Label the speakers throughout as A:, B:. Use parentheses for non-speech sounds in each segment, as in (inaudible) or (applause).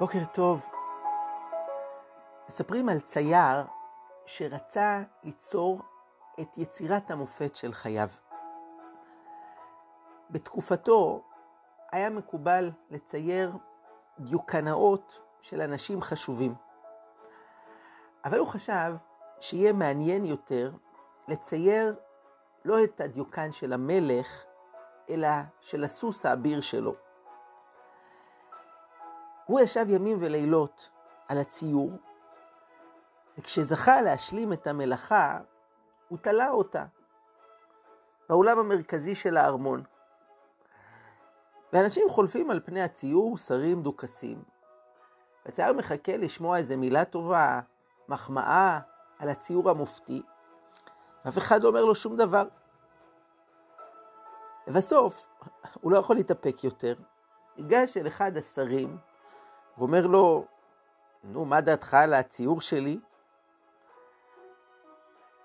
A: בוקר טוב. מספרים על צייר שרצה ליצור את יצירת המופת של חייו. בתקופתו היה מקובל לצייר דיוקנאות של אנשים חשובים. אבל הוא חשב שיהיה מעניין יותר לצייר לא את הדיוקן של המלך, אלא של הסוס האביר שלו. הוא ישב ימים ולילות על הציור, וכשזכה להשלים את המלאכה, הוא תלה אותה באולם המרכזי של הארמון. ואנשים חולפים על פני הציור שרים דוכסים. והצייר מחכה לשמוע איזה מילה טובה, מחמאה על הציור המופתי, ואף אחד לא אומר לו שום דבר. לבסוף, הוא לא יכול להתאפק יותר, ניגש אל אחד השרים, ואומר לו, נו, מה דעתך על הציור שלי?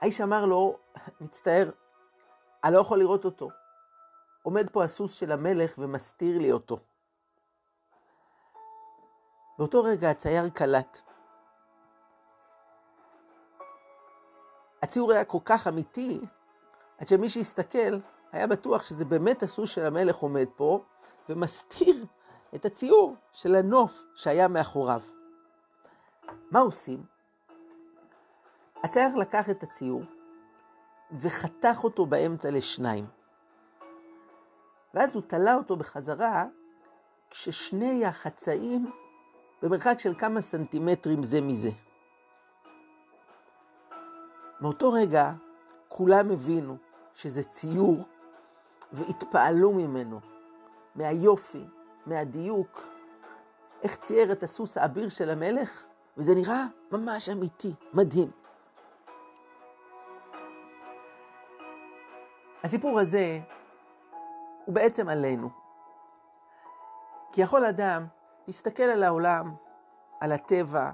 A: האיש אמר לו, (laughs) מצטער, אני לא יכול לראות אותו. עומד פה הסוס של המלך ומסתיר לי אותו. באותו רגע הצייר קלט. הציור היה כל כך אמיתי, עד שמי שהסתכל היה בטוח שזה באמת הסוס של המלך עומד פה, ומסתיר את הציור של הנוף שהיה מאחוריו. מה עושים? הצייר לקח את הציור וחתך אותו באמצע לשניים. ואז הוא תלה אותו בחזרה כששני החצאים במרחק של כמה סנטימטרים זה מזה. מאותו רגע כולם הבינו שזה ציור והתפעלו ממנו, מהיופי, מהדיוק. איך צייר את הסוס האביר של המלך, וזה נראה ממש אמיתי, מדהים. הסיפור הזה הוא בעצם עלינו. כי יכול אדם להסתכל על העולם, על הטבע,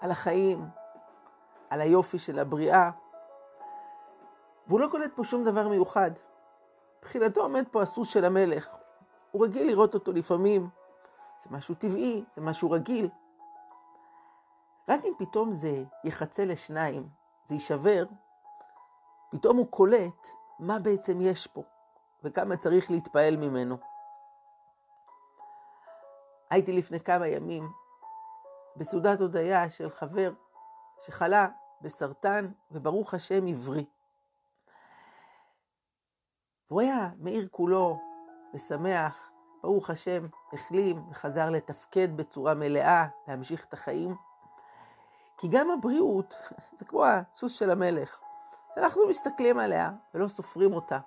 A: על החיים, על היופי של הבריאה, והוא לא קולט פה שום דבר מיוחד. מבחינתו עומד פה הסוס של המלך. הוא רגיל לראות אותו לפעמים. זה משהו טבעי, זה משהו רגיל. רק אם פתאום זה יחצה לשניים, זה יישבר, פתאום הוא קולט מה בעצם יש פה, וכמה צריך להתפעל ממנו. הייתי לפני כמה ימים בסעודת הודיה של חבר שחלה בסרטן, וברוך השם עברי. הוא היה מאיר כולו ושמח, ברוך השם, החלים וחזר לתפקד בצורה מלאה, להמשיך את החיים. כי גם הבריאות (laughs) זה כמו הסוס של המלך. אנחנו מסתכלים עליה ולא סופרים אותה.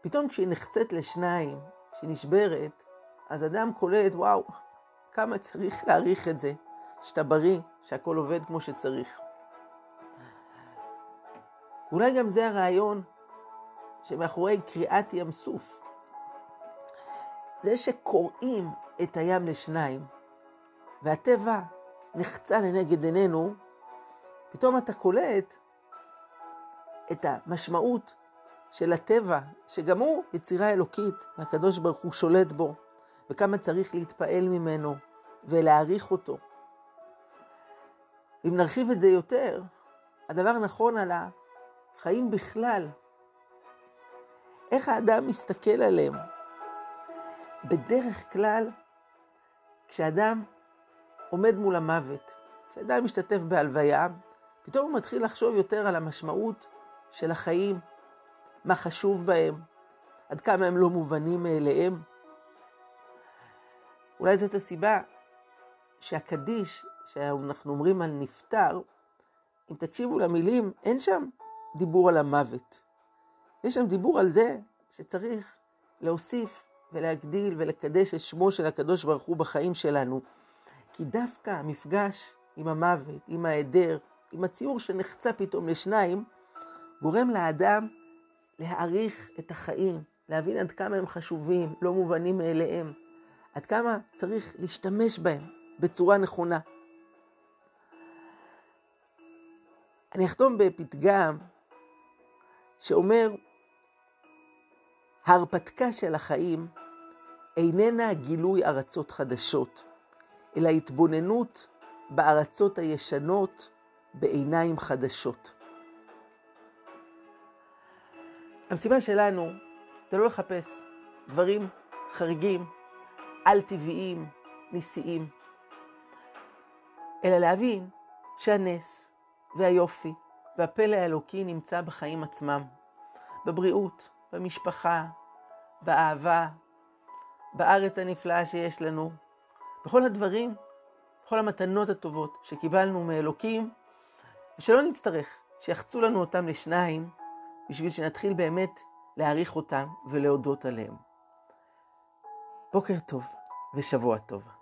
A: פתאום כשהיא נחצית לשניים, כשהיא נשברת, אז אדם קולט, וואו, כמה צריך להעריך את זה, שאתה בריא, שהכל עובד כמו שצריך. אולי גם זה הרעיון שמאחורי קריעת ים סוף. זה שקוראים את הים לשניים, והטבע נחצה לנגד עינינו, פתאום אתה קולט את המשמעות של הטבע, שגם הוא יצירה אלוקית, והקדוש ברוך הוא שולט בו, וכמה צריך להתפעל ממנו ולהעריך אותו. אם נרחיב את זה יותר, הדבר נכון על החיים בכלל. איך האדם מסתכל עליהם? בדרך כלל, כשאדם עומד מול המוות, כשאדם משתתף בהלוויה, פתאום הוא מתחיל לחשוב יותר על המשמעות של החיים, מה חשוב בהם, עד כמה הם לא מובנים מאליהם. אולי זאת הסיבה שהקדיש, שאנחנו אומרים על נפטר, אם תקשיבו למילים, אין שם דיבור על המוות. יש שם דיבור על זה שצריך להוסיף ולהגדיל ולקדש את שמו של הקדוש ברוך הוא בחיים שלנו. כי דווקא המפגש עם המוות, עם ההיעדר, עם הציור שנחצה פתאום לשניים, גורם לאדם להעריך את החיים, להבין עד כמה הם חשובים, לא מובנים מאליהם, עד כמה צריך להשתמש בהם בצורה נכונה. אני אחתום בפתגם שאומר, ההרפתקה של החיים איננה גילוי ארצות חדשות, אלא התבוננות בארצות הישנות בעיניים חדשות. המשימה שלנו זה לא לחפש דברים חריגים, על-טבעיים, ניסיים, אלא להבין שהנס והיופי והפלא האלוקי נמצא בחיים עצמם, בבריאות, במשפחה, באהבה, בארץ הנפלאה שיש לנו, בכל הדברים, בכל המתנות הטובות שקיבלנו מאלוקים, ושלא נצטרך שיחצו לנו אותם לשניים, בשביל שנתחיל באמת להעריך אותם ולהודות עליהם. בוקר טוב ושבוע טוב.